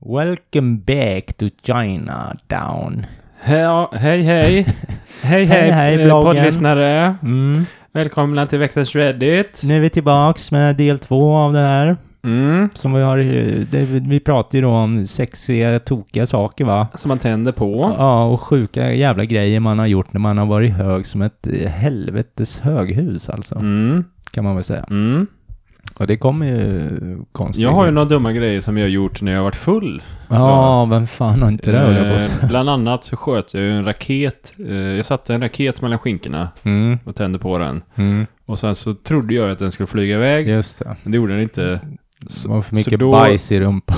Welcome back to Chinatown. Ja, hej hej. Hej Hej, hej, eh, poddlyssnare. Mm. Välkomna till veckans Reddit. Nu är vi tillbaks med del två av det här. Mm. Som vi har, det, vi pratar ju då om sexiga, tokiga saker va? Som man tänder på. Ja, och sjuka jävla grejer man har gjort när man har varit hög som ett eh, helvetes höghus alltså. Mm. Kan man väl säga. Mm. Och det kommer ju konstigt. Jag har ju några dumma grejer som jag har gjort när jag har varit full. Ja, vem fan har inte det. Eh, bland annat så sköt jag ju en raket. Eh, jag satte en raket mellan skinkorna Mm, och tände på den. mm, Och sen så trodde jag att den skulle flyga iväg. just det. Men det gjorde den inte. Det var för så mycket då- bajs i rumpan.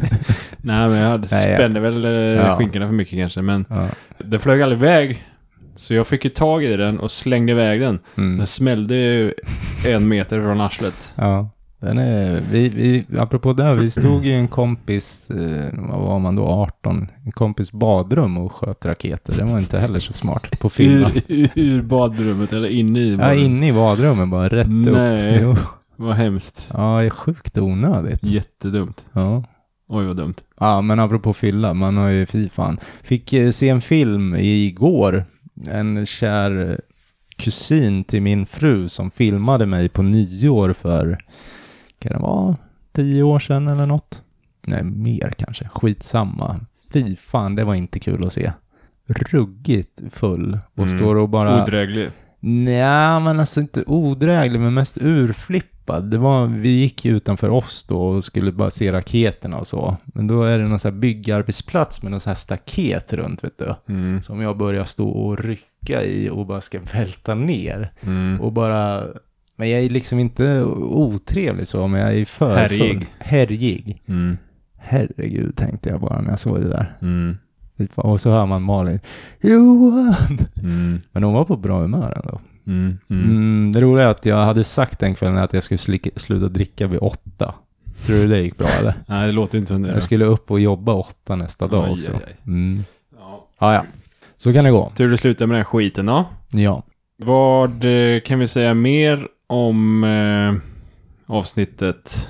Nej, men jag hade Nej, jag- spände väl eh, Ja. skinkorna för mycket kanske. Men ja. den flög aldrig iväg. Så jag fick ju tag i den och slängde iväg den. Mm. Den smällde ju en meter från arslet. ja. Den är, vi, vi, apropå det, vi stod i en kompis, eh, vad var man då, 18, en kompis badrum och sköt raketer. Det var inte heller så smart på filmen. Ur, ur badrummet eller inne i Ja, badrummet. inne i badrummet bara, rätt Nej. upp. Jo. Vad hemskt. Ja, det är sjukt onödigt. Jättedumt. Ja. Oj vad dumt. Ja, men apropå fylla, man har ju fy fan. Fick eh, se en film igår. En kär kusin till min fru som filmade mig på nyår för, kan det vara tio år sedan eller något? Nej, mer kanske. Skitsamma. Fy fan, det var inte kul att se. Ruggigt full och Mm. står och bara... Odräglig. Nej, men alltså inte odräglig, men mest urflippad. Det var, vi gick ju utanför oss då och skulle bara se raketerna och så. Men då är det någon så här byggarbetsplats med någon så här staket runt, vet du. Mm. Som jag börjar stå och rycka i och bara ska välta ner. Mm. Och bara... Men jag är liksom inte otrevlig så, men jag är för Härjig. full. Härjig. Mm. Herregud, tänkte jag bara när jag såg det där. Mm. Och så hör man Malin. Johan! Mm. Men hon var på bra humör ändå. Mm. Mm. Mm, det roliga är att jag hade sagt den kvällen att jag skulle slicka, sluta dricka vid åtta. Tror du det gick bra eller? Nej, det låter inte som det. Jag skulle upp och jobba åtta nästa dag Aj, också. aj, aj. Mm. Ja. Ja, ja. Så kan det gå. Tur du slutar med den skiten då. Ja. Vad eh, kan vi säga mer om eh, avsnittet?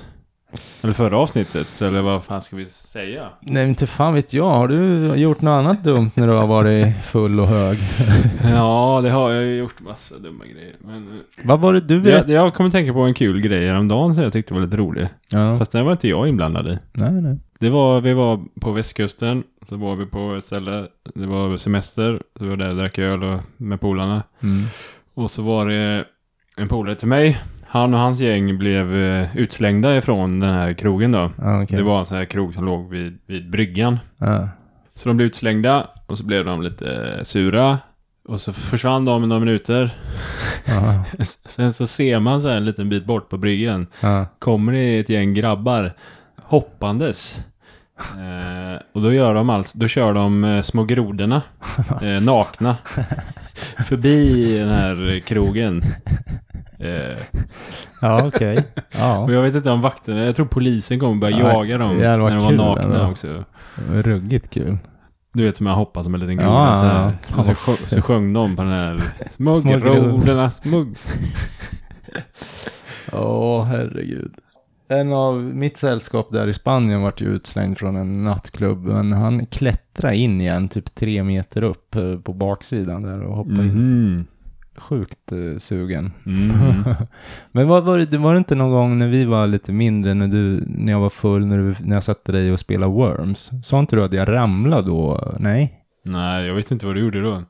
Eller förra avsnittet? Eller vad fan ska vi säga? Nej, inte fan vet jag. Har du gjort något annat dumt när du har varit full och hög? Ja, det har jag ju gjort massa dumma grejer. Men eh, Vad var det du jag, berättade? jag kommer tänka på en kul grej häromdagen som jag tyckte var lite rolig. Ja. Fast den var inte jag inblandad i. Nej, nej. Det var, vi var på västkusten, så var vi på ett ställe, det var semester, så vi var där och drack öl och, med polarna. Mm. Och så var det en polare till mig, han och hans gäng blev eh, utslängda ifrån den här krogen då. Ja, okej. Det var en sån här krog som låg vid, vid bryggan. Ja. Så de blev utslängda och så blev de lite eh, sura. Och så försvann de i några minuter. Ja. Sen så ser man så här en liten bit bort på bryggan. Ja. kommer det ett gäng grabbar hoppandes. Eh, och då gör de alltså, då kör de eh, små grodorna eh, nakna förbi den här krogen. Eh, Ja, okej. Ja. och jag vet inte om vakterna, jag tror polisen kommer börja Ja, jaga dem när de var kul nakna ändå. också. Ruggigt kul. Du vet som jag hoppar som en liten groda Ja, så, ja, här. ja. Så, sjö, så sjöng de på den här grodorna, små... Åh, herregud. En av mitt sällskap där i Spanien vart ju utslängd från en nattklubb, men han klättrade in igen typ tre meter upp eh, på baksidan där och hoppade in. Sjukt eh, sugen. Mm. men vad var det, var det inte någon gång när vi var lite mindre, när, du, när jag var full, när, du, när jag satte dig och spelade Worms? Sa inte du att jag ramlade då? Nej? Nej, jag vet inte vad du gjorde då.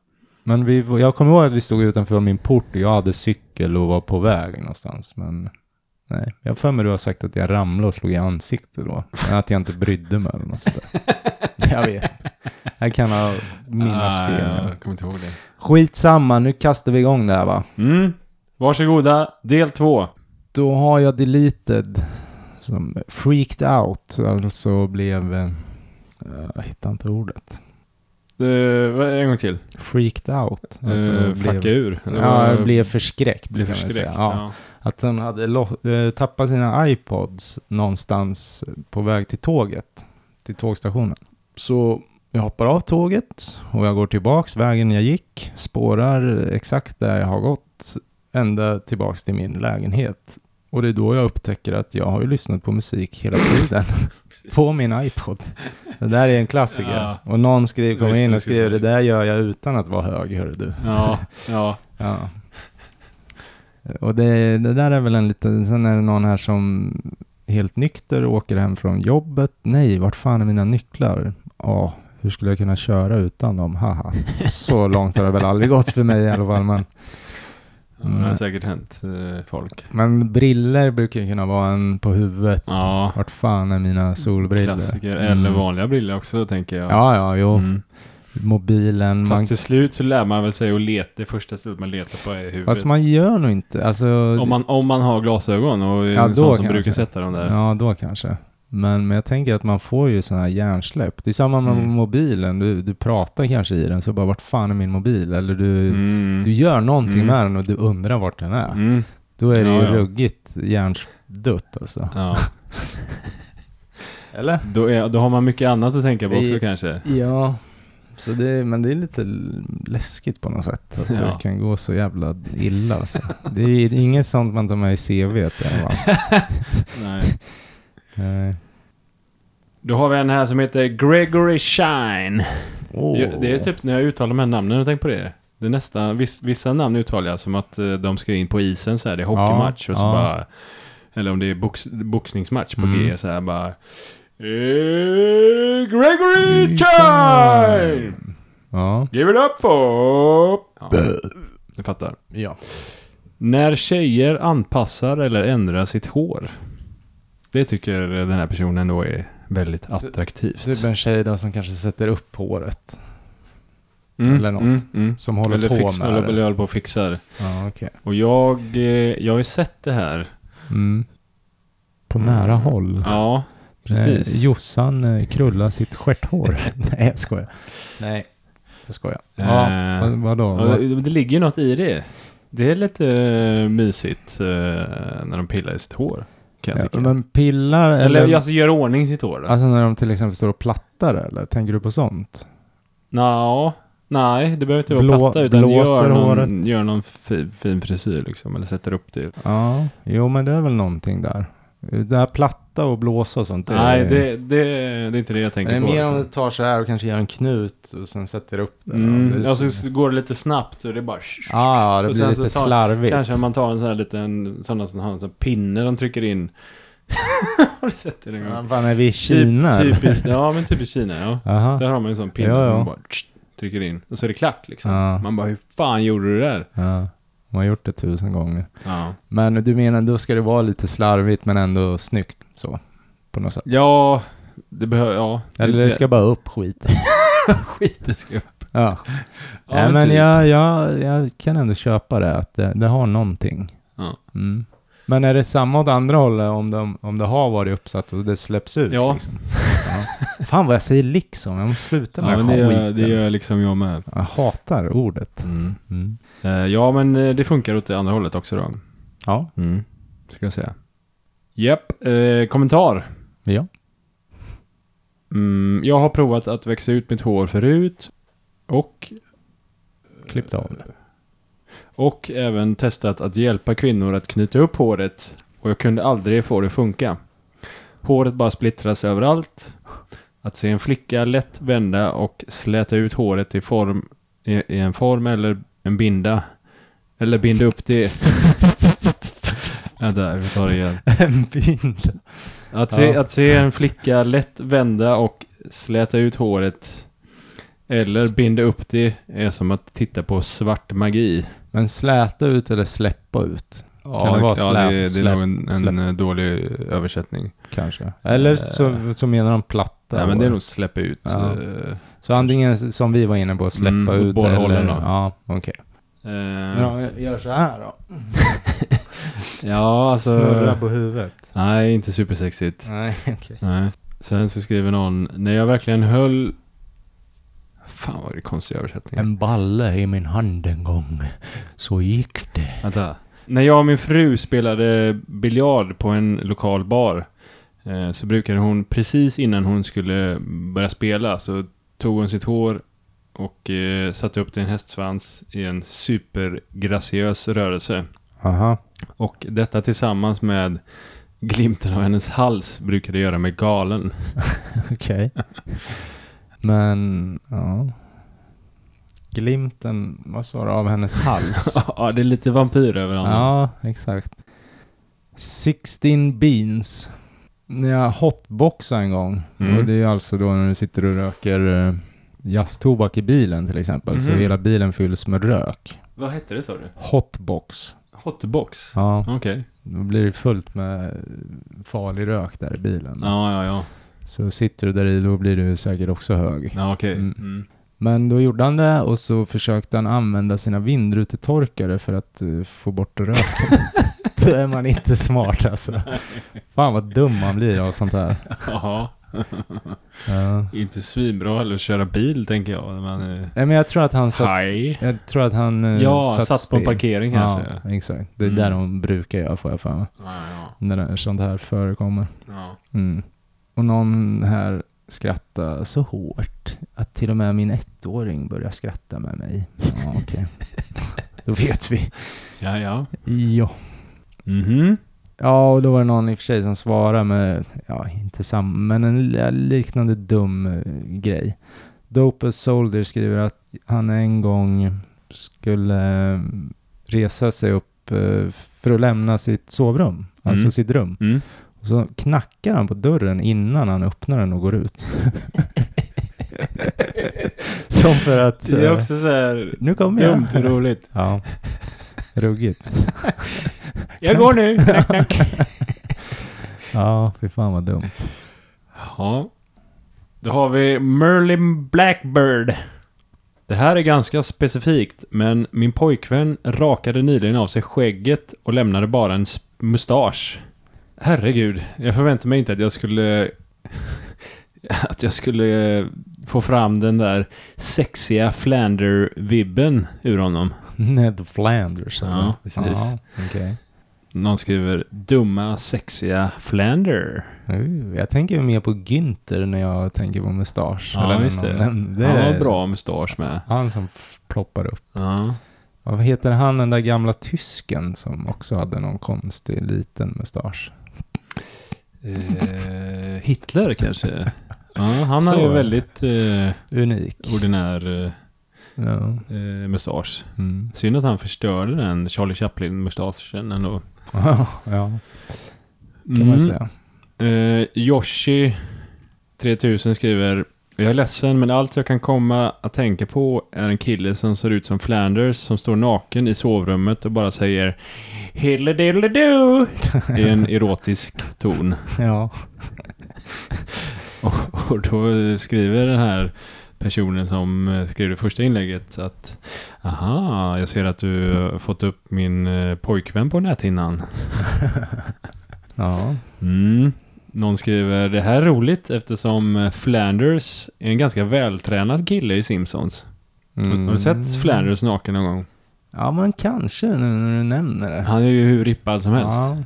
Men vi, jag kommer ihåg att vi stod utanför min port och jag hade cykel och var på väg någonstans. Men nej, jag för mig du har sagt att jag ramlade och slog i ansiktet då. Men att jag inte brydde mig eller något sånt där. Jag vet. Jag kan ha minnas Ah, fel. Jag kommer inte ihåg det. Skitsamma, nu kastar vi igång det här va. Mm. Varsågoda, del två. Då har jag deleted som freaked out, alltså blev, eh, jag hittar inte ordet. Det, vad- en gång till. Freaked out. Alltså Uh, fucka blev, ur. ja, vad- blev förskräckt. blev förskräckt. Ja. Ja. Att han hade lo- eh, tappat sina iPods någonstans på väg till tåget, till tågstationen. Så jag hoppar av tåget och jag går tillbaks vägen jag gick, spårar exakt där jag har gått, ända tillbaks till min lägenhet. Och det är då jag upptäcker att jag har ju lyssnat på musik hela tiden. på min iPod. Det där är en klassiker. Ja. Och någon skrev, kom in och skrev säga. det där gör jag utan att vara hög, hörru du. Ja, ja. Ja. Och det, det där är väl en liten, sen är det någon här som helt nykter åker hem från jobbet. Nej, vart fan är mina nycklar? Ja, hur skulle jag kunna köra utan dem? Haha. Så långt har det väl aldrig gått för mig i alla fall. Men, Ja, Det har säkert hänt eh, folk. men briller brukar ju kunna vara en på huvudet. Ja, Vart fan är mina solbriller? klassiker. Mm. Eller vanliga briller också tänker jag. Ja, ja, jo. Mm. Mobilen. Fast man, till slut så lär man väl sig att leta. Det första stället man letar på är huvudet. fast man gör nog inte. Alltså, om, man, om man har glasögon och är Ja, en sån som kanske. brukar sätta dem där. Ja, då kanske. Men, men jag tänker att man får ju sådana här hjärnsläpp. Det är samma med Mm. mobilen. Du, du pratar kanske i den, så bara vart fan är min mobil? Eller du, Mm. du gör någonting Mm. med den och du undrar vart den är. Mm. Då är det Ja, ju ja. ruggigt hjärndött alltså. Ja. Eller? Då, är, då har man mycket annat att tänka på också Det- kanske. Ja. Så det, men det är lite läskigt på något sätt. Att Ja. det kan gå så jävla illa. Alltså. Det är inget sånt man tar med i CV. i. Nej. Nej. Då har vi en här som heter Gregory Shine. Ja, Det är typ när jag uttalar de här namnen, jag tänker på det. Det är nästan, viss, vissa namn uttalar jag som att eh, de ska in på isen så här, det är hockeymatch och så ja. bara... Eller om det är box, boxningsmatch på Mm. G så här bara... Eh, Gregory Shine! Ja. Give it up for... Ja, jag fattar. ja. När tjejer anpassar eller ändrar sitt hår. Det tycker den här personen då är väldigt attraktivt. Typ en tjej då som kanske sätter upp håret. Mm, eller något. Mm, mm. Som håller eller på fix, med eller, det. eller håller på och fixar. Ja, okej. Och jag, eh, jag har ju sett det här. Mm. På Mm. nära håll. Ja, precis. Eh, Jossan eh, krullar sitt stjärthår. Nej, jag skojar. Nej, jag skojar. Ja, Eh, vad, vadå? Ja, Vad- det, det ligger ju något i det. Det är lite eh, mysigt eh, när de pillar i sitt hår. Kan jag Ja, tycka. men pillar eller eller... alltså gör ordning sitt hår då. Alltså när de till exempel står och plattar eller? Tänker du på sånt? Nå, nej, det behöver inte vara Blå- platta utan gör någon, håret. gör någon fi, fin frisyr liksom. Eller sätter upp det. Ja, jo men det är väl någonting där. Det här platta och blåsa och sånt. nej, det, det, det är inte det jag det tänker är på. mer om liksom. du tar så här och kanske gör en knut och sen sätter upp den. Mm, det är alltså så- går det lite snabbt så det är bara... Ja, det Och blir lite tar- slarvigt. Kanske man tar en sån här liten, sådana som har en sån pinne de trycker in. har du sett det någon gång? fan, är vi i Kina? Typ, typiskt, ja men typiskt Kina ja. Där har man en sån pinne Ja, som man bara trycker in. Och så är det klart liksom. Ja. Man bara, hur fan gjorde du det där? Ja, man har gjort det tusen gånger. Ja. Men du menar, då ska det vara lite slarvigt men ändå snyggt så. På något sätt. Ja, det behöver, ja. Eller det ska bara upp skit. Skiten ska upp. Ja. Ja, Nej, men typ. jag, jag, jag kan ändå köpa det, att det, det har någonting. Ja. Mm. Men är det samma åt andra hållet om, de, om det har varit uppsatt och det släpps ut? Ja. Liksom? ja. Fan vad jag säger liksom, jag måste sluta med Ja, men det, skiten. gör, det gör liksom jag med. Jag hatar ordet. Mm. Mm. Eh, ja, men eh, det funkar åt det andra hållet också då. Ja. Mm. Ska jag säga. Japp, eh, kommentar. ja. Mm, jag har provat att växa ut mitt hår förut. Och, Klippt av det. Och även testat att hjälpa kvinnor att knyta upp håret. Och jag kunde aldrig få det att funka. Håret bara splittras överallt. Att se en flicka lätt vända och släta ut håret i, form, i, i en form eller en binda. Eller binda upp det. Vänta, vi tar det igen. En bild. Att se, Ja. att se en flicka lätt vända och släta ut håret eller binda upp det är som att titta på svart magi. Men släta ut eller släppa ut? Ja, det vara ja, släp- det, det är nog en, en eh, dålig översättning. Kanske. Eller så, så menar de platta. Nej, men det är nog släppa ut. Ja. eh, Så antingen som vi var inne på, släppa Mm, ut båda eller... då. Ja, okej. eh, Ja, gör så här då. Ja, alltså... Snurra på huvudet. Nej, inte supersexigt. Nej, okej. Nej. Sen så skriver någon, när jag verkligen höll... Fan vad är det konstig översättning. En balle i min hand en gång. Så gick det. Vänta. När jag och min fru spelade biljard på en lokal bar eh, så brukade hon precis innan hon skulle börja spela så tog hon sitt hår och eh, satte upp det i en hästsvans i en supergraciös rörelse. Aha. Och detta tillsammans med glimten av hennes hals brukade göra mig galen. Okej. Men, ja. Glimten, vad sa du, av hennes hals? ja, det är lite vampyr över honom. ja, exakt. 16 beans. När jag hotboxade en gång, Mm. och det är alltså då när du sitter och röker eh, jazztobak i bilen till exempel, så Mhm. hela bilen fylls med rök. Vad hette det sa du? Hotbox. Hotbox? Ja, Okej. då blir det fullt med farlig rök där i bilen. Ja, ja, ja. Så sitter du där i, då blir du säkert också hög. Ja, okej. Mm. Mm. Men då gjorde han det och så försökte han använda sina vindrutetorkare för att eh, få bort röken. då är man inte smart alltså. Fan vad dum man blir av sånt här. Jaha. Ja. Inte svinbra heller att köra bil tänker jag. Man. Nej, men jag tror att han satt... Hej. Jag tror att han eh, Ja, satt, satt på en parkering kanske. Ja, exakt. Det är Mm. där de brukar göra får jag för mig. Ja, ja. När sånt här förekommer. ja. Mm. Och någon här skrattar så hårt att till och med min ettåring börjar skratta med mig. Ja, okej. Då vet vi. Ja, ja. Ja. Mhm. Ja, och då var det någon i och för sig som svarade med, ja, inte samma, men en li- liknande dum eh, grej. Dopus Soldier skriver att han en gång skulle eh, resa sig upp eh, för att lämna sitt sovrum, alltså Mm. sitt rum. Mm. Och så knackar han på dörren innan han öppnar den och går ut. Som för att... Det är eh, också så här nu kommer jag. dumt och roligt. Ja. Ruggigt. Jag går nu. Knack, knack. Ja, fy fan vad dumt. Ja. Då har vi Merlin Blackbird. Det här är ganska specifikt, men min pojkvän rakade nyligen av sig skägget och lämnade bara en mustasch. Herregud, jag förväntade mig inte att jag skulle... att jag skulle få fram den där sexiga Flander-vibben ur honom. Ned Flanders. Ja, precis. Ja, okej. Någon skriver dumma, sexiga Flander. Uh, jag tänker mer på Günther när jag tänker på mustasch. Ja, Eller just det. det Han har bra mustasch med. Han som ploppar upp. Ja. Vad heter han den där gamla tysken som också hade någon konstig liten mustasch? Eh, Hitler kanske? Ja, han har ju väldigt eh, Unik. ordinär Ja. eh, mustasch. Mm. Synd att han förstörde den Charlie Chaplin-mustaschen ändå. ja, kan Mm. man säga. Eh, Yoshi 3000 skriver Jag är ledsen men allt jag kan komma att tänka på är en kille som ser ut som Flanders som står naken i sovrummet och bara säger Hiddly-diddly-doo i en erotisk ton. Ja. Och, och då skriver den här personen som eh, skrev det första inlägget att Aha, jag ser att du har fått upp min eh, pojkvän på näthinnan. Ja. Mm. Någon skriver det här är roligt eftersom eh, Flanders är en ganska vältränad kille i Simpsons. Mm. Har du sett Flanders naken någon gång? Ja, men kanske nu när du nämner det. Han är ju hur rippad som helst. Ja.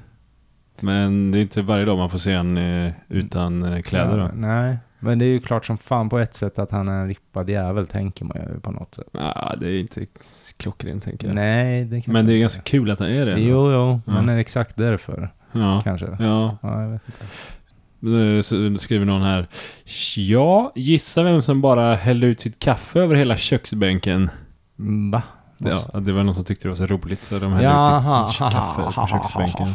Men det är inte varje dag man får se han eh, utan eh, kläder Ja, då. nej, men det är ju klart som fan på ett sätt att han är en rippad jävel tänker man ju på något sätt. Ja, det är inte klockrent tänker jag. Nej, det kanske Men det är inte ganska kul att han är det. Jo, jo, Ja. men är exakt därför Ja. kanske. Ja, Ja, jag vet inte. Så skriver någon här. Ja, gissa vem som bara hällde ut sitt kaffe över hela köksbänken. Va? Ja, det var någon som tyckte det var så roligt så de hällde Jaha. ut sitt kaffe på köksbänken.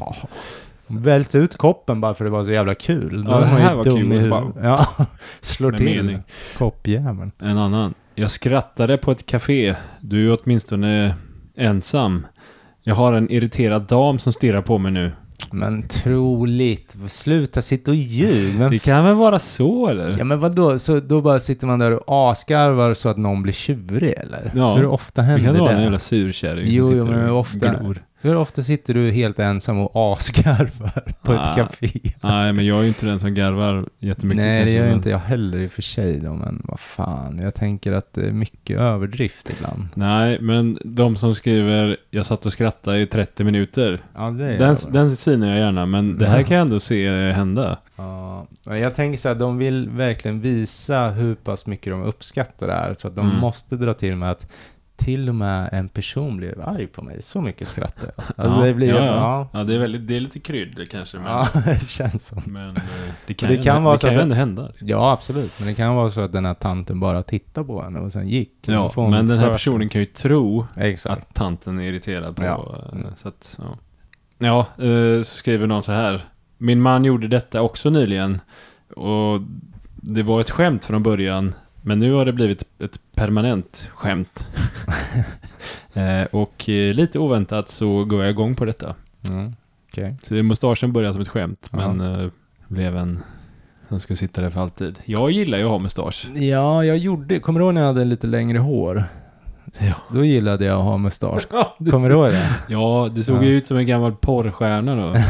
Vält ut koppen bara för det var så jävla kul. Ja, det här var kul. i huvudet. Ja, slår Med till mening. koppjäveln. En annan. Jag skrattade på ett café. Du är åtminstone ensam. Jag har en irriterad dam som stirrar på mig nu. Men troligt. Sluta sitta och ljug. Men Det kan väl vara så eller? Ja men vadå, så då bara sitter man där och asgarvar så att någon blir tjurig eller? Ja, Hur ofta det händer kan det? vara en jävla surkärring Jo, jo, men och ofta- glor. Hur ofta sitter du helt ensam och asgarvar på Ah, ett café? Nej, men jag är ju inte den som garvar jättemycket. Nej, det gör men- inte jag heller i och för sig då, men vad fan. Jag tänker att det är mycket överdrift ibland. Nej, men de som skriver jag satt och skrattade i 30 minuter. Ja, det Den, den synar jag gärna, men det här kan jag ändå se hända. Ja, jag tänker så här, de vill verkligen visa hur pass mycket de uppskattar det här, så att de Mm. måste dra till med att till och med en person blev arg på mig. Så mycket skrattar jag. Alltså ja, det blir, ja, ja, ja. det är, väldigt, det är lite krydd kanske, men, ja, det känns som. men eh, det kan, Det kan ändå- vara det så kan att ändå hända. Ja, absolut. Men det kan vara så att den här tanten bara tittade på henne och sen gick. Ja, men den här för- personen kan ju tro Exakt. att tanten är irriterad på... Ja. eh, Så att, ja. Ja, eh, så skriver någon så här. Min man gjorde detta också nyligen. Och det var ett skämt från början. Men nu har det blivit ett permanent skämt. eh, och eh, lite oväntat så går jag igång på detta. Mm. Okej. Så det mustaschen började som ett skämt. Ja. Men eh, blev en som ska sitta där för alltid. Jag gillar ju att ha mustasch. Ja, jag gjorde, kommer du ihåg när jag hade lite längre hår? Ja. Då gillade jag att ha mustasch. Ja, det Kommer du ihåg det? Ja, du såg Ja. ju ut som en gammal porrstjärna då.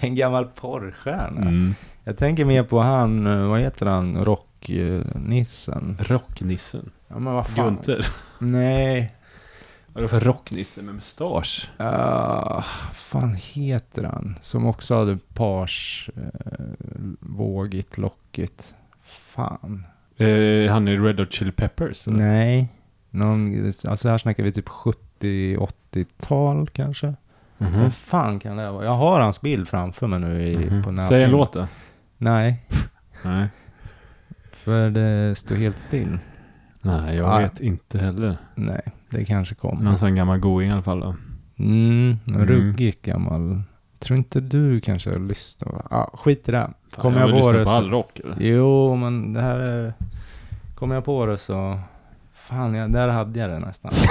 en gammal porrstjärna. Mm. Jag tänker mer på han, eh, vad heter han, rocknissen? Rocknissen. Ja men vad fan. Gunther. Nej. Vadå för rocknisse med mustasch? Uh, fan heter han? Som också hade pars, uh, vågigt, lockigt. Fan. Eh, han är Red Hot Chili Peppers. eller? Nej. Någon, alltså här snackar vi typ 70-80-tal kanske. Mhm. Vad fan kan det vara? Jag har hans bild framför mig nu i, Mhm. på nätet. Säg en låt då. Nej, Nej. för det står helt still. Nej, jag Ah. vet inte heller. Nej, det kanske kommer. Någon sån gammal going i alla fall då. Mm, Mm. ruggig gammal. Tror inte du kanske har lyssnat? Ja, ah, skit i det. Kommer jag jag på det på så- all rock eller? Jo, men det här är... Kommer jag på det så... Fan, jag, där hade jag det nästan.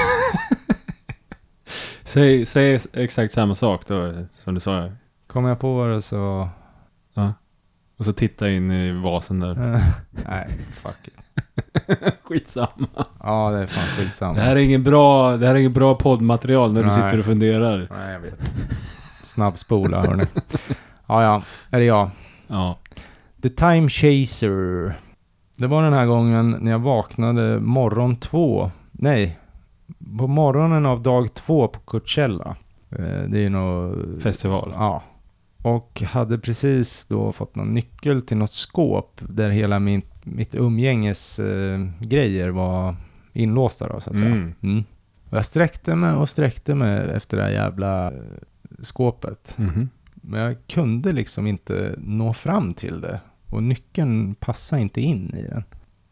Säg, säg exakt samma sak då, som du sa. Kommer jag på det så... Och så titta in i vasen där. Nej, fuck it. Skitsamma. Ja, det är fan skitsamma. Det här är ingen bra, det här är ingen bra poddmaterial när du Nej. sitter och funderar. Nej, jag vet. Snabbspola, hörni. Ja, ja. Är det jag? Ja. The Time Chaser. Det var den här gången när jag vaknade morgon två. Nej, på morgonen av dag två på Coachella. Eh, Det är ju nog... Festival. Ja. Och hade precis då fått någon nyckel till något skåp där hela min, mitt umgänges eh, grejer var inlåsta då, så att säga. Mm. Mm. Och jag sträckte mig och sträckte mig efter det här jävla eh, skåpet. Mhm. Men jag kunde liksom inte nå fram till det. Och nyckeln passade inte in i den.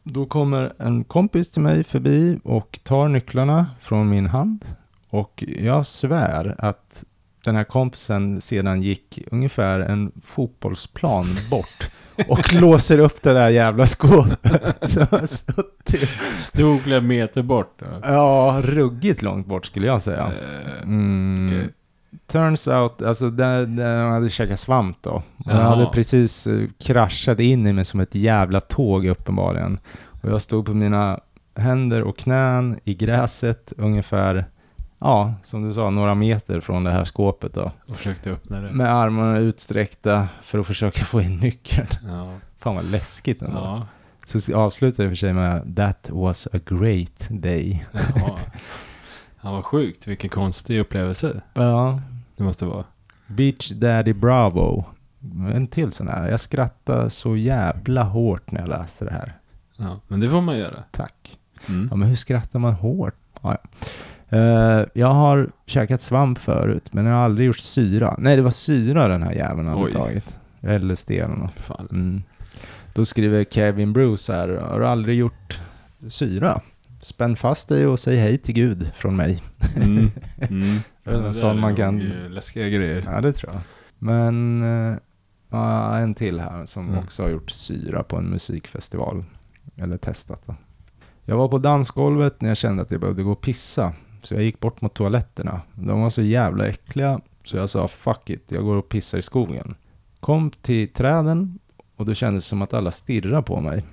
Då kommer en kompis till mig förbi och tar nycklarna från min hand. Och jag svär att den här kompisen sedan gick ungefär en fotbollsplan bort. Och låser upp det där jävla skåpet. Stod flera meter bort. då. Ja, ruggigt långt bort skulle jag säga. Eh, Mm. Turns out, alltså den, hade käkat svamp då. Den hade precis eh, kraschat in i mig som ett jävla tåg uppenbarligen. Och jag stod på mina händer och knän i gräset ungefär, ja, som du sa, några meter från det här skåpet då. Och försökte öppna det. Med armarna utsträckta för att försöka få in nyckeln. Ja. Fan vad läskigt ändå. Ja. Så avslutade det för sig med That was a great day. ja. Han var sjukt. Vilken konstig upplevelse Ja, det måste vara. Beach Daddy Bravo. En till sån här. Jag skrattade så jävla hårt när jag läste det här. Ja, men det får man göra. Tack. Mm. Ja, men hur skrattar man hårt? Ja, ja. Eh, jag har käkat svamp förut, men jag har aldrig gjort syra. Nej, det var syra den här jäveln hade Oj. tagit. LSD eller något. Fan. Mm. Då skriver Kevin Bruce här. Har du aldrig gjort syra? Spänn fast dig och säg hej till Gud från mig. Mm. Mm. En sån man kan- eh, Läskiga grejer. Ja, det tror jag. Men ja, en till här som Mm. också har gjort syra på en musikfestival. Eller testat då. Jag var på dansgolvet när jag kände att jag behövde gå och pissa. Så jag gick bort mot toaletterna. De var så jävla äckliga. Så jag sa fuck it, jag går och pissar i skogen. Kom till träden och då kändes det som att alla stirrade på mig.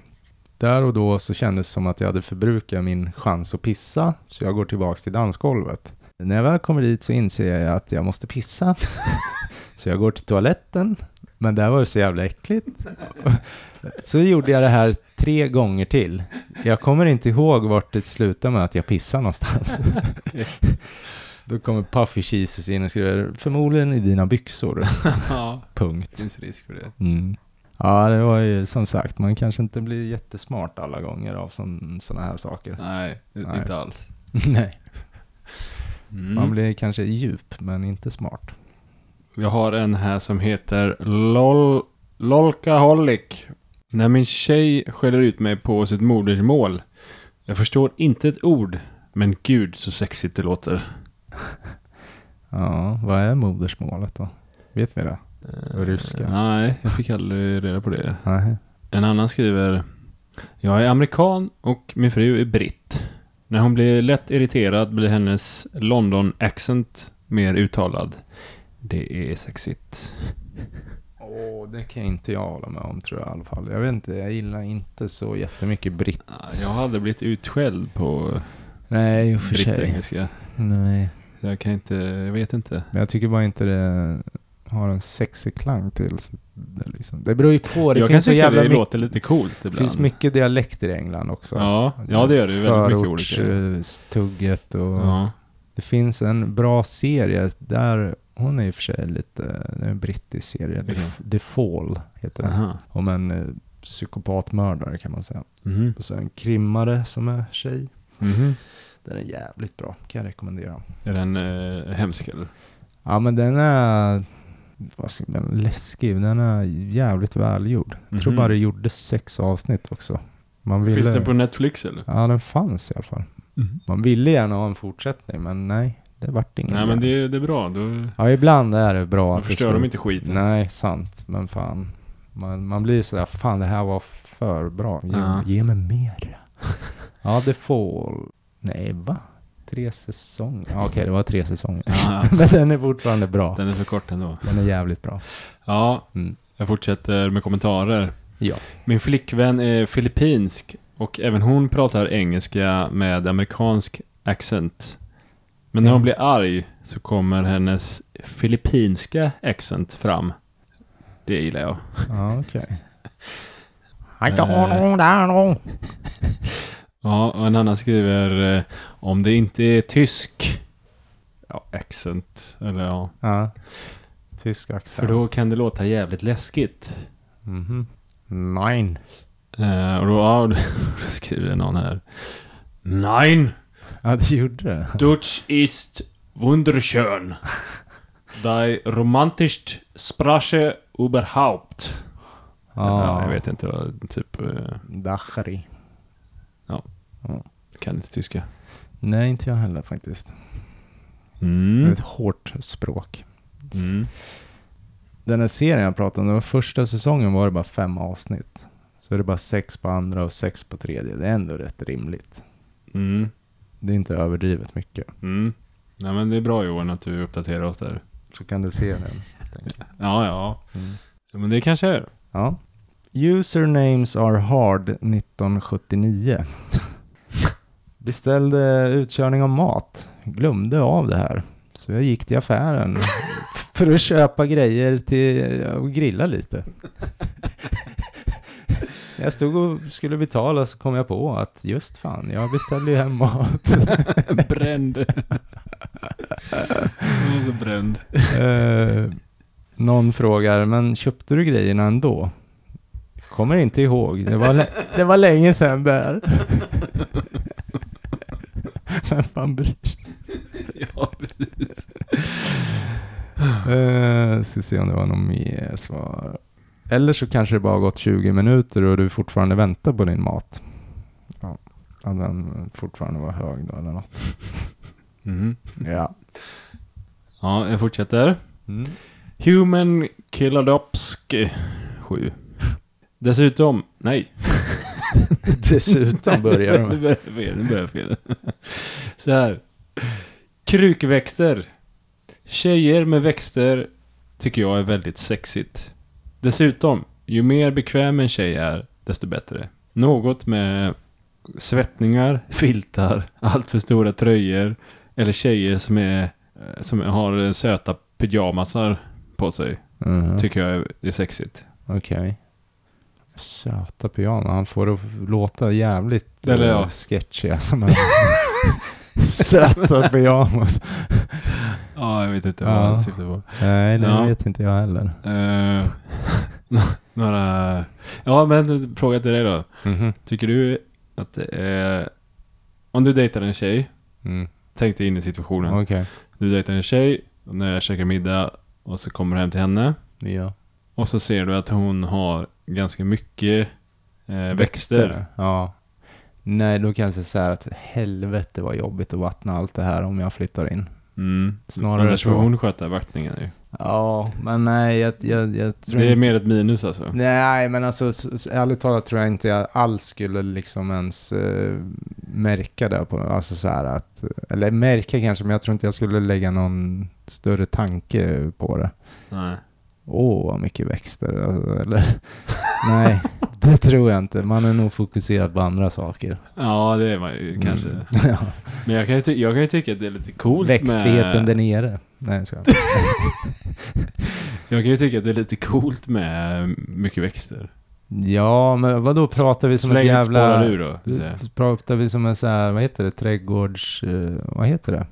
Där och då så kändes det som att jag hade förbrukat min chans att pissa. Så jag går tillbaks till dansgolvet. När jag väl kommer dit så inser jag att jag måste pissa. så jag går till toaletten, men där var det så jävla äckligt. så gjorde jag det här tre gånger till. Jag kommer inte ihåg vart det slutade med att jag pissade någonstans. Då kommer Puffy Jesus in och skriver förmodligen i dina byxor. ja, Punkt. det finns risk för det. Mm. Ja, det var ju som sagt, man kanske inte blir jättesmart alla gånger av sådana här saker. Nej, Nej. inte alls. Nej, Mm. man blir kanske djup men inte smart. Jag har en här som heter LOL, Lolkaholic. När min tjej skäller ut mig på sitt modersmål. Jag förstår inte ett ord. Men gud så sexigt det låter. Ja, vad är modersmålet då? Vet vi det? Och ryska? Eh, Nej, jag fick aldrig reda på det. Nej. En annan skriver. Jag är amerikan och min fru är britt. När hon blir lätt irriterad blir hennes London accent mer uttalad. Det är sexigt. Åh, det kan inte jag hålla med om tror jag i alla fall. Jag vet inte, jag gillar inte så jättemycket britt. Jag har aldrig blivit utskälld på Nej, i och för sig. Nej. Jag kan inte, jag vet inte. Jag tycker bara inte det har en sexig klang till sig. Det, liksom. det beror ju på. Det jag kan finns så tycka jävla det låter lite coolt Det ibland. finns mycket dialekter i England också. Ja, ja det gör det. Förortstugget och Ja. det finns en bra serie där hon är i och för sig lite, det är en brittisk serie. The, Vilken? The Fall heter den. Aha. Om en eh, psykopatmördare kan man säga. Mhm. Och så en krimmare som är tjej. Mhm. Den är jävligt bra, kan jag rekommendera. Är den eh, hemsk eller? Ja men den är, vad ska den är läskig, den är jävligt välgjord. Jag tror Mhm. bara det gjordes sex avsnitt också. Man ville, Finns den på Netflix eller? Ja den fanns i alla fall. Man ville gärna ha en fortsättning men nej, det vart ingen. Nej men det, det är bra. Då, Ja ibland är det bra då det förstör de inte skiten. Nej, sant. Men fan. Man, man blir sådär, fan det här var för bra. Ge, Ja. ge mig mer. ja, The Fall. Nej, va? Tre säsonger? Ja, Okej, det var tre säsonger. Ja, men den är fortfarande bra. den är för kort ändå. Den är jävligt bra. Ja, Mm. jag fortsätter med kommentarer. Ja. Min flickvän är filippinsk och även hon pratar engelska med amerikansk accent. Men när hon Mm. blir arg så kommer hennes filippinska accent fram. Det gillar jag. Ja, okej. Eh. Ja, och en annan skriver eh, om det inte är tysk ja, accent, eller ja. Ja. Tysk För accent. då kan det låta jävligt läskigt. Mhm. Nein. Eh, och då, ja, då skriver någon här. Nein! Ja, det gjorde det. Dutch ist wunderschön. Die romantiskt Sprache überhaupt. Ja, jag vet inte vad, typ, eh, Dachri. kan inte tyska. Nej, inte jag heller faktiskt. Det är Mm. ett hårt språk. Mm. Den här serien jag pratade om, den första säsongen var det bara fem avsnitt. Så är det bara sex på andra och sex på tredje. Det är ändå rätt rimligt. Mm. Det är inte överdrivet mycket. Mm. Nej men det är bra Johan att du uppdaterar oss där. Så kan du se den. Ja, ja. Mm. men det kanske är. Ja. Usernames are hard 1979. Beställde utkörning av mat. Glömde av det här. Så jag gick till affären för att köpa grejer till och grilla lite. Jag stod och skulle betala så kom jag på att just fan, jag beställde ju hem mat. bränd. Jag är så bränd. Eh, någon frågar, men köpte du grejerna ändå? Kommer inte ihåg, det var, det var länge sedan där. Vem fan bryr sig? ja, precis. Uh, ska se om det var något mer svar. Eller så kanske det bara har gått 20 minuter och du fortfarande väntar på din mat. Ja, att den fortfarande var hög då eller något. Mm. Ja. Ja, jag fortsätter. Mm. Human Killadopski 7. Dessutom, nej. Dessutom börjar Nu de. börjar jag fel. Nu börjar fel. Så här. Krukväxter. Tjejer med växter tycker jag är väldigt sexigt. Dessutom, ju mer bekväm en tjej är, desto bättre. Något med svettningar, filtar, allt för stora tröjor Eller tjejer som är eh, som har eh, söta pyjamasar på sig. Mhm. Tycker jag är- sexigt. Okej. Söta pyjamas. Han får det att låta jävligt Eller eh, ja. sketchiga som en söta pyjamas. Ja, jag vet inte Ja. vad han syftar på. Nej, det Ja. vet inte jag heller. några... Ja, men fråga till dig då. Mhm. Tycker du att det är... Om du dejtar en tjej, Mm. tänk dig in i situationen. Okej. Du dejtar en tjej, och när jag käkar middag och så kommer du hem till henne. Ja. Och så ser du att hon har ganska mycket eh, växter. Ja. Nej, då kan jag säga så här att helvete vad jobbigt att vattna allt det här om jag flyttar in. Mm. Snarare Annars får så. hon sköta vattningen ju. Ja, men nej, jag, jag, jag tror Det är mer ett minus alltså. Nej, men alltså ärligt talat tror jag inte jag alls skulle liksom ens eh, märka det på, alltså så här att, eller märka kanske, men jag tror inte jag skulle lägga någon större tanke på det. Nej. Åh, vad mycket växter, alltså, eller nej, det tror jag inte. Man är nog fokuserad på andra saker. Ja, det är man ju kanske. Mm. ja. Men jag kan, ju jag kan ju tycka att det är lite coolt Växtligheten med... där nere. Nej, jag ska. Jag kan ju tycka att det är lite coolt med mycket växter. Ja, men vad då pratar vi som Så ett jävla... ur då. Pratar vi som en så här, vad heter det, trädgårds... eh, vad heter det?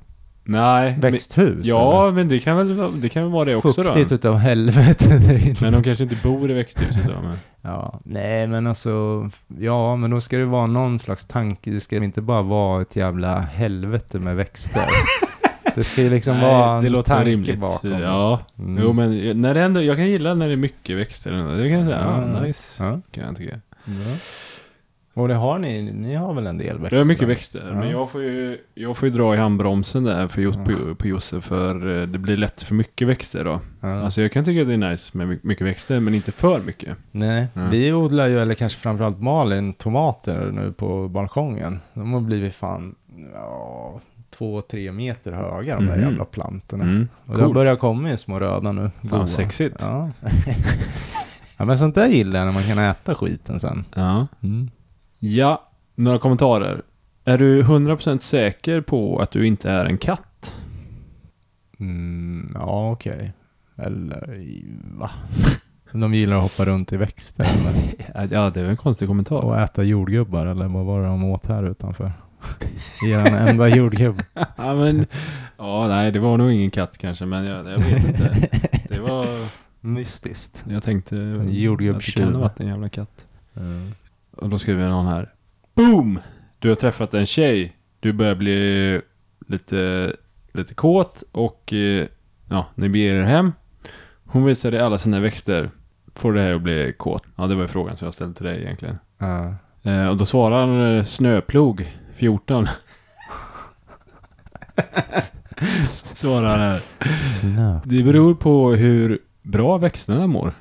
Nej. Men, Växthus? ja, men det kan väl, det kan väl vara det eller? också Fuktigt då. utav helvete där inne. Men de kanske inte bor i växthuset då. Men... Ja, nej men alltså, ja men då ska det vara någon slags tanke. Det ska inte bara vara ett jävla helvete med växter. Det ska ju liksom vara det en låter tanke rimligt. bakom. Ja, Mm. jo men när det ändå, jag kan gilla när det är mycket växter. Det kan jag säga, Ja. ja, nice. Ja. Kan jag tycka. Ja. Och det har ni, ni har väl en del växter? Det är mycket växter, Ja. men jag får, ju, jag får ju dra i handbromsen där för just på, på Josse för eh, det blir lätt för mycket växter då. Ja. Alltså jag kan tycka att det är nice med my- mycket växter, men inte för mycket. Nej, Ja. vi odlar ju, eller kanske framförallt Malin, tomater nu på balkongen. De har blivit fan, ja, två, tre meter höga de där Mhm. jävla plantorna. Mm. Och det har börjat komma i små röda nu. Fan Goda. sexigt. Ja. Ja. ja, men sånt där gillar jag när man kan äta skiten sen. Mm. Ja, några kommentarer. Är du 100% säker på att du inte är en katt? Mm, ja, okej. Eller, i- va? De gillar att hoppa runt i växter eller? Ja, det är en konstig kommentar. och äta jordgubbar eller vad var det de åt här utanför? Er enda jordgubb. ja, men, ja, nej, det var nog ingen katt kanske, men jag, jag vet inte. Det var, Mystiskt. jag tänkte att det jordgubbstjuv. kan ha varit en jävla katt. Mm. Och då skriver någon här. Boom! Du har träffat en tjej. Du börjar bli lite, lite kåt och eh, ja, ni beger er hem. Hon visar dig alla sina växter. Får det här att bli kåt? Ja, det var ju frågan som jag ställde till dig egentligen. Ja. Eh, och då svarar eh, snöplog 14. svarar han här. Snö. Det beror på hur bra växterna mår.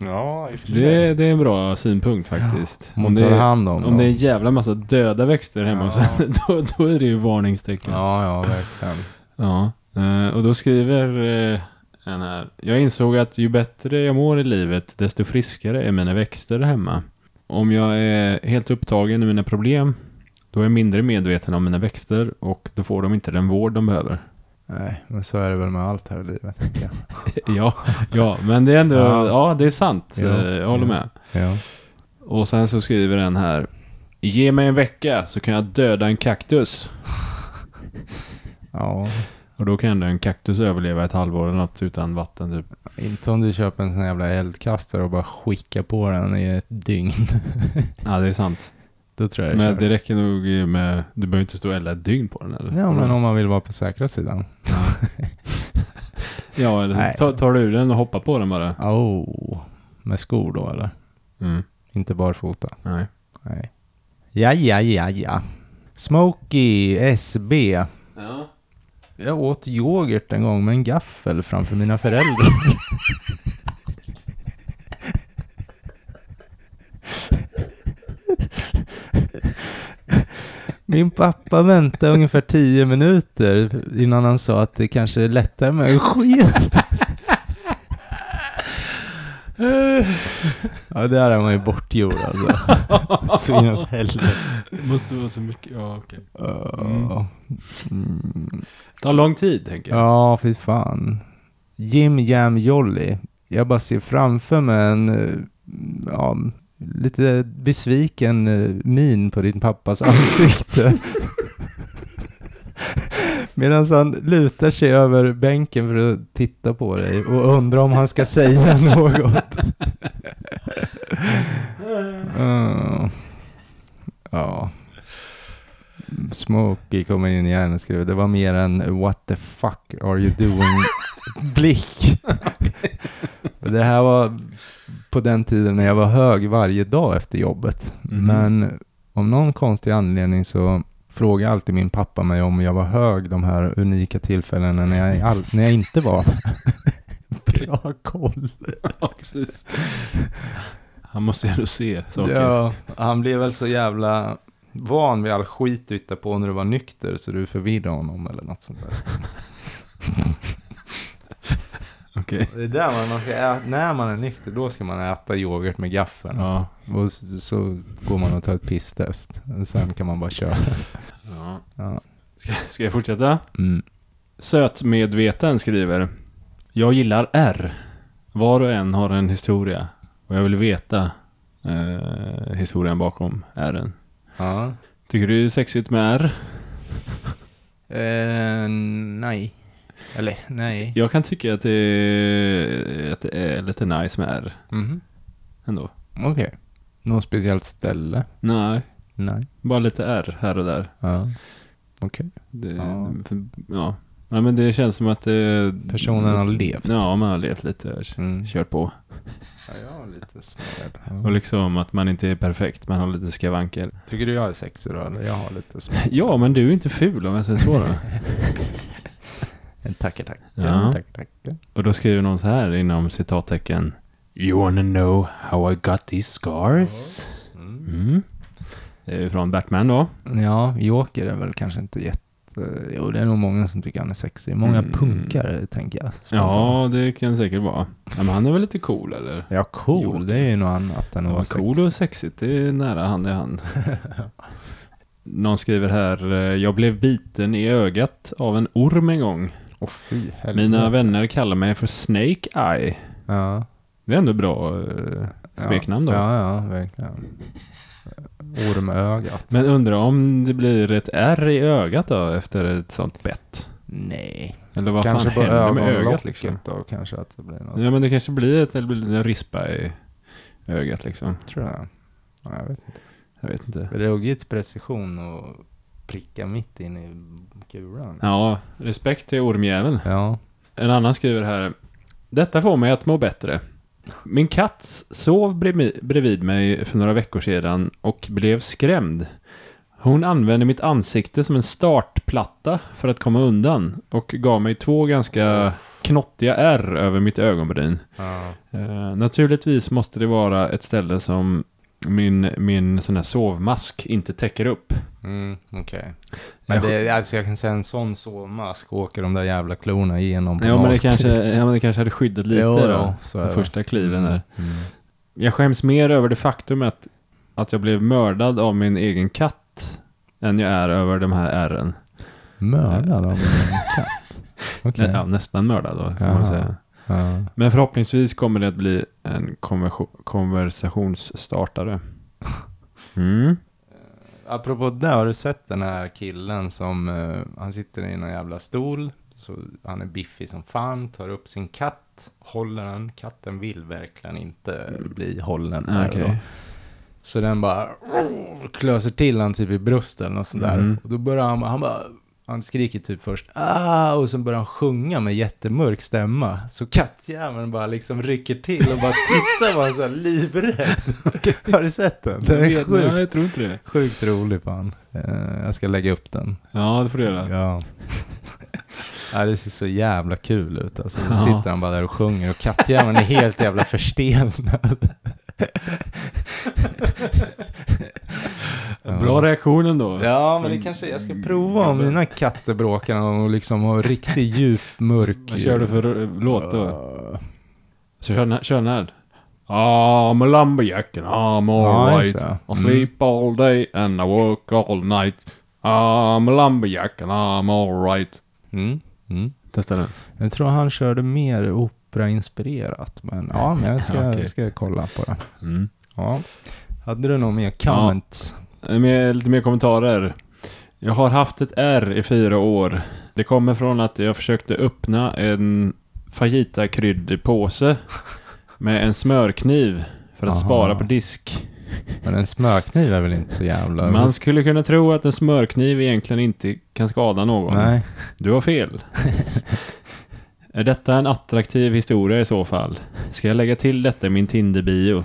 Ja. Det, det är en bra synpunkt faktiskt. Hon Om det, är- hand om om det är en jävla massa döda växter hemma Ja. henne, då, då är det ju varningstecken. Ja. Ja, ja, verkligen. eh, och då skriver eh, en här. Jag insåg att ju bättre jag mår i livet, desto friskare är mina växter hemma. Om jag är helt upptagen i mina problem, då är jag mindre medveten om mina växter och då får de inte den vård de behöver. Nej, men så är det väl med allt här i livet. jag. ja, ja, men det är ändå, ja, Ja. det är sant. Ja, jag håller ja. med. Ja. Och sen så skriver den här. Ge mig en vecka så kan jag döda en kaktus. ja, Och då kan ändå en kaktus överleva ett halvår eller något utan vatten typ. inte om du köper en sån jävla eldkastare och bara skickar på den i ett dygn. Ja, det är sant. Då tror jag Men det räcker nog med, du behöver inte stå och elda ett dygn på den eller? Ja, men om man vill vara på säkra sidan. Ja, eller så tar, tar du ur den och hoppar på den bara. Oh, med skor då eller? Mm, Inte barfota? nej. Nej. Ja, ja, ja, ja. Smokey SB. Ja. Jag åt yoghurt en gång med en gaffel framför mina föräldrar. Min pappa väntade ungefär tio minuter innan han sa att det kanske är lättare med en sked. Ja, där är man ju bortgjord alltså. Så inåt helvete. Måste vara så mycket, ja okej. Uh, mm. Tar lång tid tänker jag. Ja, fy fan. Jim Jam Jolly. Jag bara ser framför mig en eh, ja, lite besviken eh, min på din pappas ansikte. Medan han lutar sig över bänken för att titta på dig och undrar om han ska säga något. Uh, ja. Smokey kommer in igen och skriver det var mer en what the fuck are you doing blick. det här var på den tiden när jag var hög varje dag efter jobbet. Mhm. Men om någon konstig anledning så frågar alltid min pappa mig om jag var hög de här unika tillfällena när jag, all, när jag inte var Bra koll. Ja, precis. Han måste ju ändå se saker. Ja, han blev väl så jävla van vid all skit du hittade på när du var nykter så du förvirrade honom eller något sånt där. Okej. Det är där man, ska ä- när man är nykter då ska man äta yoghurt med gaffeln. Ja. Och så, så går man och tar ett pisstest. Sen kan man bara köra. ja. Ja. Ska, ska jag fortsätta? Mm. Sötmedveten skriver. Jag gillar R. Var och en har en historia. Och jag vill veta eh, historien bakom R'n. Ja. Tycker du det är sexigt med R? Eh, nej. Eller nej. Jag kan tycka att det är, att det är lite nice med R Mhm. ändå. Okej. Något speciellt ställe? Nej, Nej. bara lite R här och där. Ja. Okej. Det, Ja. ja. ja, men det känns som att det... Personen har levt. Ja, man har levt lite. Mm. Kört på. Ja, jag har lite smårädd. Och liksom att man inte är perfekt, man har lite skavanker. Tycker du jag är sexig då? Eller jag har lite små. Ja, men du är inte ful om jag säger så då. Tackar, tackar. Ja. Tackar, tackar. Och då skriver någon så här inom citattecken. You wanna know how I got these scars? Mm. Mm. Det är från Batman då. Ja, Joker är väl kanske inte jätte... Jo, det är nog många som tycker han är sexig. Många Mm. punkare, tänker jag. Ja, det kan säkert vara. Ja, men han är väl lite cool eller? Ja, cool. Joker. Det är ju något annat än att Ja, vara cool sexig. och sexigt, det är nära hand i hand. Någon skriver här, jag blev biten i ögat av en orm en gång. Åh fy. Mina vänner kallar mig för Snake Eye. Ja. Det är ändå bra eh, smeknamn då. Ja, ja, verkligen. Ormögat. Men undrar om det blir ett R i ögat då efter ett sånt bett? Nej. Eller vad kanske fan händer med ögat liksom? då kanske att det blir något. Ja men det kanske blir ett, eller blir en rispa i ögat liksom. Tror jag. Ja, jag vet inte. Jag vet inte. Ruggigt precision och pricka mitt in i kulan. Ja, respekt till ormjäveln. Ja. En annan skriver här. Detta får mig att må bättre. Min katt sov bredvid mig för några veckor sedan och blev skrämd. Hon använde mitt ansikte som en startplatta för att komma undan och gav mig två ganska knottiga ärr över mitt ögonbryn. ja. Eh, naturligtvis måste det vara ett ställe som min, min sån här sovmask inte täcker upp. Mm, okej. Men det, alltså jag kan säga en sån sovmask åker de där jävla klorna igenom på Ja men, det kanske, ja men det kanske hade skyddat lite Jo, då. så de första kliven där. Mm. Jag skäms mer över det faktum att, att jag blev mördad av min egen katt än jag är över de här ärren. Mördad av en katt? Okej. Nä, ja, nästan mördad då, får man säga. Ja. Men förhoppningsvis kommer det att bli en konversationsstartare. Mm. Apropå det, har du sett den här killen som, eh, han sitter i en jävla stol, så han är biffig som fan, tar upp sin katt, håller den, katten vill verkligen inte bli hållen här Okej. då. Så den bara klöser till han typ i bröstet eller något sånt där. Mhm. Och då börjar han, han bara, han skriker typ först ah, och sen börjar han sjunga med jättemörk stämma. Så kattjäveln bara liksom rycker till och bara tittar på honom så här livrädd. Har du sett den? Den är sjukt nej, jag tror inte det. Sjukt rolig fan. Eh, jag ska lägga upp den. Ja, det får du göra. Ja. ja, det ser så jävla kul ut. Alltså, då sitter han bara där och sjunger och kattjäveln är helt jävla förstelnad. Bra reaktion ändå. Ja, men det kanske jag ska prova om mina katter bråkar och liksom har riktigt djup, mörk... Vad kör du för eh, låt då? Ja. Så kör, kör den här. I'm a lumberjack and I'm Ja, alright. det. I sleep all day and I work all night. I'm a lumberjack and I'm alright. Mm. Mm. Testa den. Jag tror han körde mer operainspirerat. Men ja, men jag ska, Okej. ska kolla på det. Mm. Ja. Hade du någon mer comment? Med lite mer kommentarer. Jag har haft ett R i fyra år. Det kommer från att jag försökte öppna en fajita-kryddpåse med en smörkniv för att Aha. spara på disk. Men en smörkniv är väl inte så jävla... Man skulle kunna tro att en smörkniv egentligen inte kan skada någon. Nej. Du har fel. är detta en attraktiv historia i så fall? Ska jag lägga till detta i min Tinder-bio?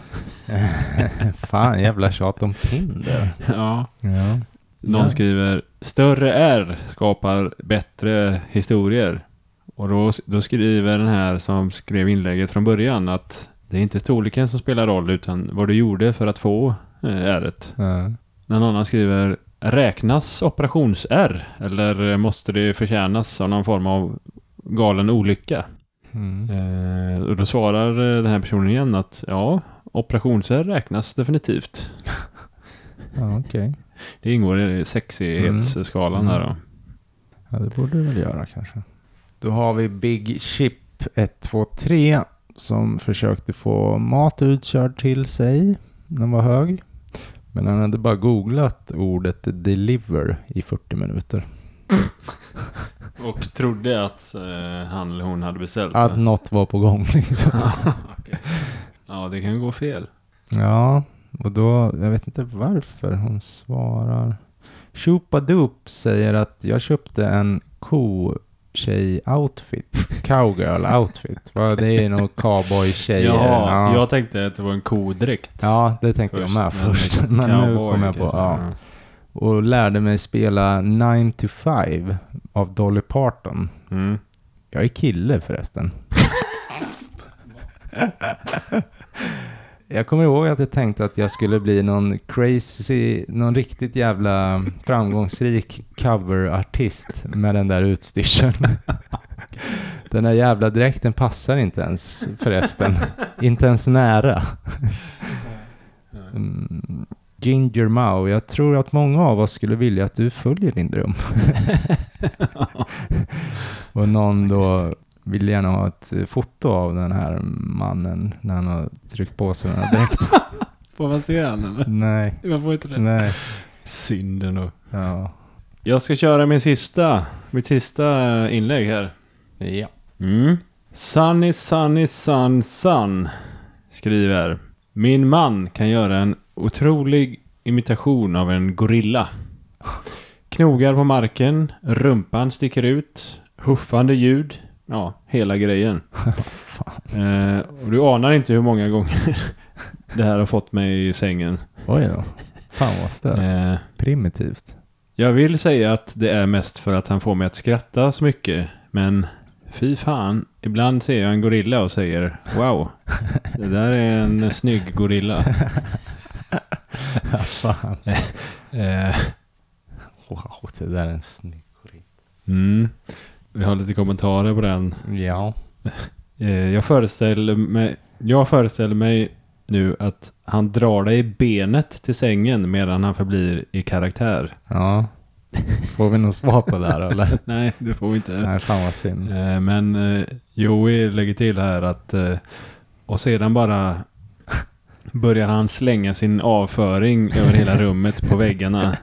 Fan, jävla tjat om Tinder. Ja. Ja. Någon Ja. skriver Större R skapar bättre historier. Och då, då skriver den här som skrev inlägget från början att det är inte storleken som spelar roll utan vad du gjorde för att få eh, R-et. Ja. Någon annan skriver Räknas operations-R eller måste det förtjänas av någon form av galen olycka? Mm. Eh, och då svarar eh, den här personen igen att ja, operations-R räknas definitivt. Ja, okej. Det ingår i sexighetsskalan Mm. där då. Ja, det borde du väl göra kanske. Då har vi Big Chip 123 som försökte få mat utkörd till sig. Den var hög. Men han hade bara googlat ordet deliver i 40 minuter. Och trodde att eh, han eller hon hade beställt Att det. något var på gång liksom. Okej. Ja, det kan gå fel. Ja, och då, jag vet inte varför hon svarar. Chupadoop säger att jag köpte en ko tjej outfit, cowgirl outfit. Vad det är nog cowboy tjejer. Jaha, ja. jag tänkte att det var en kodräkt. ja, det tänkte jag med först. Men nu kom jag på, ja. Och lärde mig spela 9 to 5 av Dolly Parton. Mm. Jag är kille förresten. Jag kommer ihåg att jag tänkte att jag skulle bli någon crazy, någon riktigt jävla framgångsrik coverartist med den där utstyrseln. Den där jävla dräkten passar inte ens förresten. Inte ens nära. Mm. Ginger Mao, jag tror att många av oss skulle vilja att du följer din dröm. Och någon då vill gärna ha ett eh, foto av den här mannen när han har tryckt på sig den här dräkten. Får man se den eller? Nej, Man får inte det. nej. Synd ändå. Ja. Jag ska köra min sista, mitt sista eh, inlägg här. ja. Mm. Sunny, sunny, sun, sun skriver. Min man kan göra en otrolig imitation av en gorilla. Knogar på marken, rumpan sticker ut, huffande ljud. Ja, hela grejen. eh, och du anar inte hur många gånger det här har fått mig i sängen. Oj då. Fan vad stört. Eh, Primitivt. jag vill säga att det är mest för att han får mig att skratta så mycket. Men fy fan, ibland ser jag en gorilla och säger Wow, det där är en snygg gorilla. Ja, fan. Eh, Wow, det där är en snygg gorilla. mm. Vi har lite kommentarer på den. Ja. Eh, jag, föreställer mig, jag föreställer mig nu att han drar dig i benet till sängen medan han förblir i karaktär. Ja. Får vi något svar på det här eller? Nej, det får vi inte. Nej, fan vad synd. Eh, Men eh, Joey lägger till här att eh, och sedan bara börjar han slänga sin avföring över hela rummet på väggarna.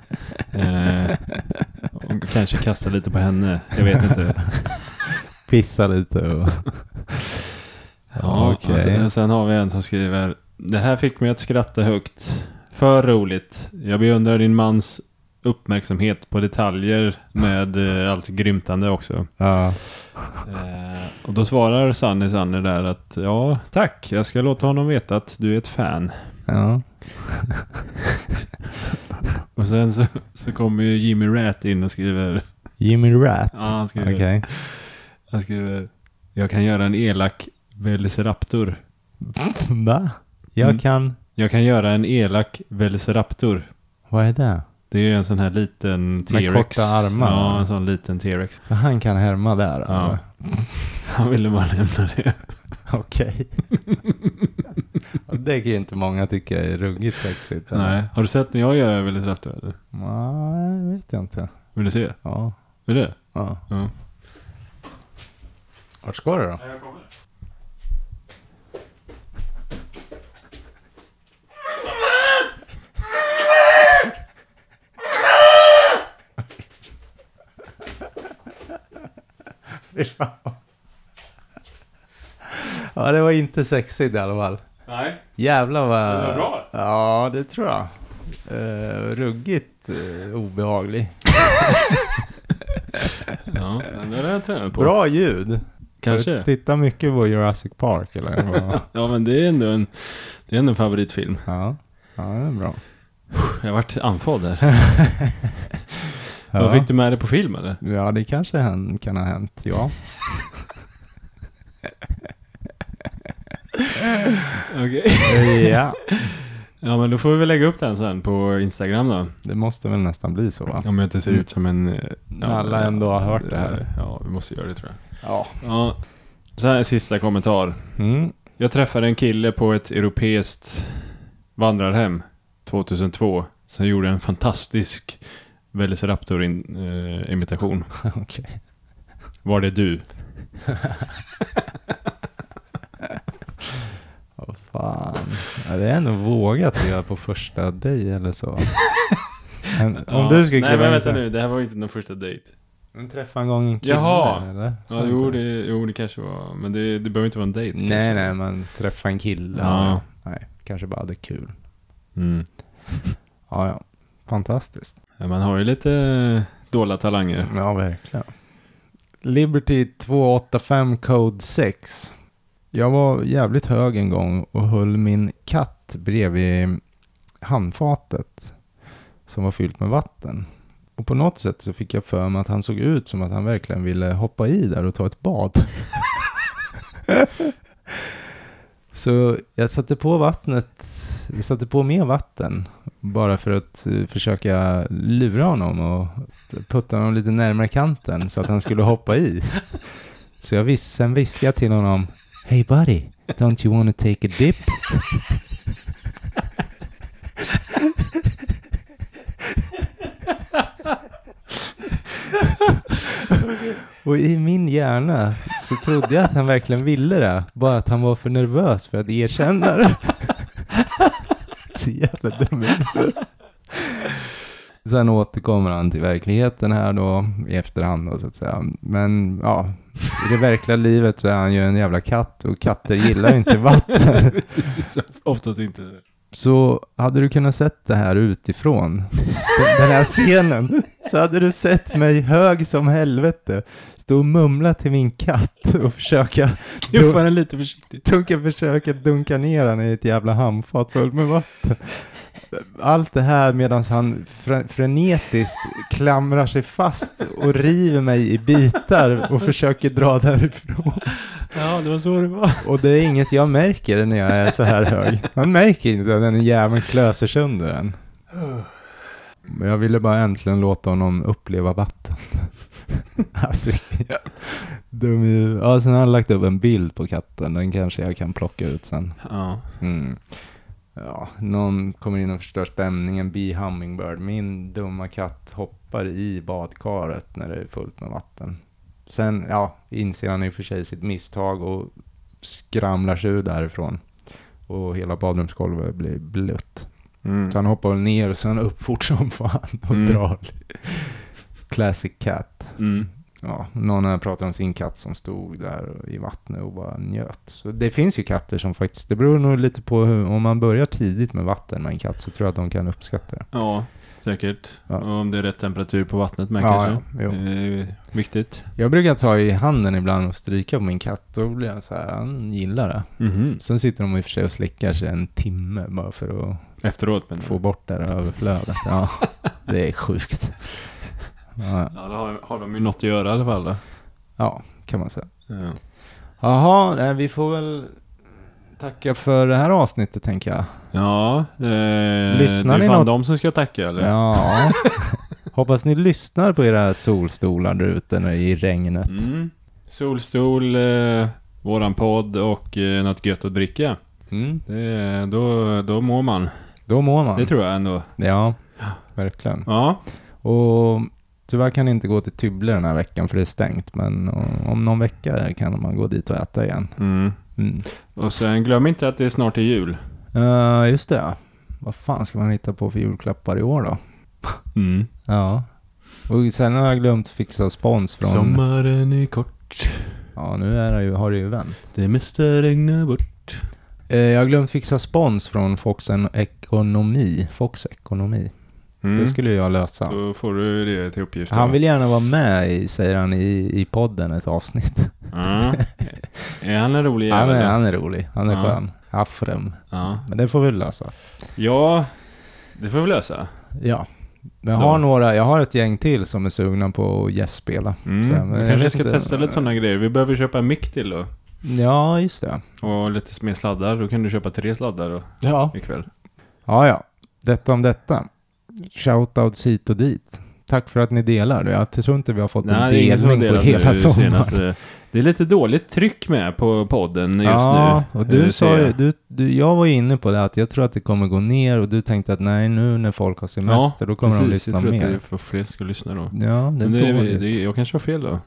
Eh, och kanske kasta lite på henne. Jag vet inte. Pissa lite och... Ja, okej. och sen, sen har vi en som skriver Det här fick mig att skratta högt. För roligt. Jag beundrar din mans uppmärksamhet på detaljer med eh, allt grymtande också. Ja. Eh, och då svarar Sanny Sanny där att ja, tack. Jag ska låta honom veta att du är ett fan. Ja. Och sen så, så kommer ju Jimmy Rat in och skriver Jimmy Rat. Ja, han skriver, Okej. han skriver Jag kan göra en elak Velociraptor. Va? Jag Mm. kan... Jag kan göra en elak Velociraptor. Vad är det? Det är ju en sån här liten T-rex. korta armar, Ja, en sån liten T-rex. Så han kan härma där? Ja. Han ville bara nämna det. Okej. Det kan ju inte många tycka är ruggigt sexigt. eller? Nej. Har du sett när jag gör Velociraptor eller? Nej, vet jag inte. Vill du se? Ja, Vill du? ja. Ja. Vart ska du då? Jag kommer. Fy fan. Ja, det var inte sexigt i alla fall. Nej. Jävlar vad... Det var bra. Ja, det tror jag. Uh, ruggigt uh, obehaglig. Ja, det har jag tränat på. Bra ljud. Kanske. Titta mycket på Jurassic Park eller? vad? Ja, men det är ändå en, det är ändå en favoritfilm. ja. ja, det är bra. Jag vart andfådd där. Ja. Vad fick du med dig på film eller? Ja, det kanske hän- kan ha hänt, ja. Okej. ja, Ja, men då får vi väl lägga upp den sen på Instagram då. det måste väl nästan bli så va? Om jag inte ser ut som en... eh, Alla ändå har hört det här. Ja, vi måste göra det tror jag. Ja. Ja. Så här sista kommentar. Mm. Jag träffade en kille på ett europeiskt vandrarhem 2002 som gjorde en fantastisk Velociraptor-imitation. Okej. Var det du? Vad fan. Ja, det är ändå vågat att göra på första dig eller så. Men, om Ja. du skulle Nej kliva men in vänta så- nu, det här var ju inte någon första dejt. Men träffa en gång en kille Jaha. eller? Ja, jo det, jo det kanske var, men det, det behöver inte vara en dejt. Nej, kanske. nej, men träffa en kille. Ja. Nej, kanske bara hade kul. Mm. Ja, ja. Fantastiskt. Ja, man har ju lite dåliga talanger. Ja, verkligen. Liberty 285 Code 6. Jag var jävligt hög en gång och höll min katt bredvid handfatet som var fyllt med vatten. Och på något sätt så fick jag för mig att han såg ut som att han verkligen ville hoppa i där och ta ett bad. så jag satte på vattnet, vi satte på mer vatten bara för att eh, försöka lura honom och putta honom lite närmare kanten så att han skulle hoppa i. Så jag vis sen viskade jag till honom Hey buddy, don't you wanna take a dip? Och i min hjärna så trodde jag att han verkligen ville det, bara att han var för nervös för att erkänna det. Så jävla dum. Sen återkommer han till verkligheten här då i efterhand då, så att säga. Men ja, i det verkliga livet så är han ju en jävla katt och katter gillar inte vatten. Oftast inte. Så hade du kunnat sett det här utifrån, den här scenen, så hade du sett mig hög som helvete stå och mumla till min katt och försöka Knuffa den lite försiktigt. Dunka försöka dunka ner han i ett jävla handfat fullt med vatten. Allt det här medan han fre- frenetiskt klamrar sig fast och river mig i bitar och försöker dra därifrån. Ja, det var så det var. Och det är inget jag märker när jag är så här hög. Man märker inte att den jäveln klöser sönder den. Men jag ville bara äntligen låta honom uppleva vatten. alltså, dum i huvudet. Ja, sen har han lagt upp en bild på katten. Den kanske jag kan plocka ut sen. Ja. Mm. Ja, någon kommer in och förstör stämningen. Bee Hummingbird. Min dumma katt hoppar i badkaret när det är fullt med vatten. Sen, ja, inser han i och för sig sitt misstag och skramlar sig ur därifrån. Och hela badrumsgolvet blir blött. Mm. Så han hoppar ner och sen upp fort som fan och Mm. drar. Classic cat. Mm. Ja, någon pratat om sin katt som stod där i vattnet och bara njöt. Så det finns ju katter som faktiskt, det beror nog lite på hur, om man börjar tidigt med vatten med en katt så tror jag att de kan uppskatta det. Ja, säkert. Ja. Och om det är rätt temperatur på vattnet med Ja, kanske. ja. Det är viktigt. Jag brukar ta i handen ibland och stryka på min katt. Då blir han så här, han gillar det. Mhm. Sen sitter de i och för sig och slickar sig en timme bara för att Efteråt men få bort det här överflödet. Ja, det är sjukt. Ja, då har, har de ju något att göra i alla fall då. ja kan man säga. Ja. Jaha, vi får väl tacka för det här avsnittet tänker jag. Ja, eh, Lyssnar det ni är fan något- de som ska tacka eller? Ja. Hoppas ni lyssnar på era solstolar där ute i regnet. Mm. Solstol, eh, våran podd och eh, något gött att dricka. Mm. Det, då, då mår man. Då mår man. Det tror jag ändå. Ja, verkligen. Ja. Och tyvärr kan jag inte gå till Tybble den här veckan för det är stängt. Men o- om någon vecka kan man gå dit och äta igen. Mm. Mm. Och sen glöm inte att det snart är jul. Uh, just det. Vad fan ska man hitta på för julklappar i år då? Mm. Ja. Och sen har jag glömt fixa spons från... Sommaren är kort. Ja, nu är det ju, har det ju vänt. Det måste regna bort. Eh, jag har glömt fixa spons från Fox en Ekonomi. Fox Ekonomi. Mm. Det skulle jag lösa. Då får du det till uppgift. Han vill gärna vara med i, säger han i, i podden ett avsnitt. Ja. Är han en rolig Han är, han är rolig, han är Ja. skön. Afrem. Ja. Men det får vi lösa. ja, det får vi lösa. Ja. Jag har några, jag har ett gäng till som är sugna på att gästspela. Mm. Vi kanske ska inte- testa lite sådana grejer. Vi behöver köpa en mick till då. Ja, just det. Och lite mer sladdar. Då kan du köpa tre sladdar då, Ja. ikväll. Ja, ja. Detta om detta. Shoutouts hit och dit. Tack för att ni delar. Jag tror inte vi har fått en som har delning på hela sommaren. Det är lite dåligt tryck med på podden just ja, nu. och du eh, sa jag. du, du, jag var ju inne på det att jag tror att det kommer gå ner och du tänkte att nej nu när folk har semester då kommer de precis. lyssna Jag tror att mer. det är för fler ska lyssna då. Ja, det är Men det, är- dåligt. det, är- jag kanske har fel då.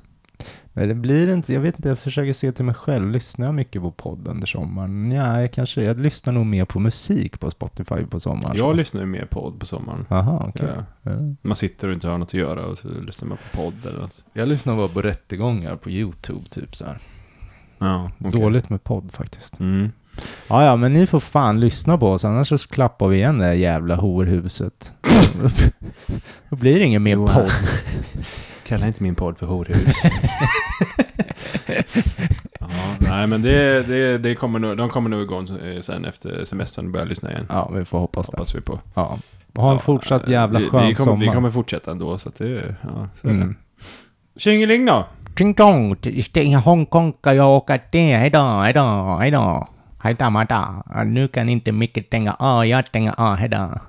Det blir inte, jag vet inte, jag försöker se till mig själv. Lyssnar jag mycket på podd under sommaren? Ja, jag kanske, jag lyssnar nog mer på musik på Spotify på sommaren. Jag lyssnar ju mer podd på sommaren. Jaha, okej. Ja. Man sitter och inte har något att göra och så lyssnar man på podd eller något. Jag lyssnar bara på rättegångar på YouTube typ så här. Ja, okej. Dåligt med podd faktiskt. Mm. Ja, ja, men ni får fan lyssna på oss, annars så klappar vi igen det här jävla horhuset. Då blir det ingen mer podd. Kalla inte min podd för horhus. ja, nej men det, det, det kommer nog, de kommer nog igång eh, sen efter semestern och börja lyssna igen. Ja, vi får hoppas det. Hoppas vi på. Ja. Ha en Ja, fortsatt eh, jävla vi, skön vi kommer, sommar. Vi kommer fortsätta ändå så att det, ja, så det. Mm. Tjingeling då! Tong, till Hongkong ska jag åka till. Hejdå, hejdå, hejdå. Hejdå, hejdå. Nu kan inte Micke tänka A, jag tänker A, hejdå.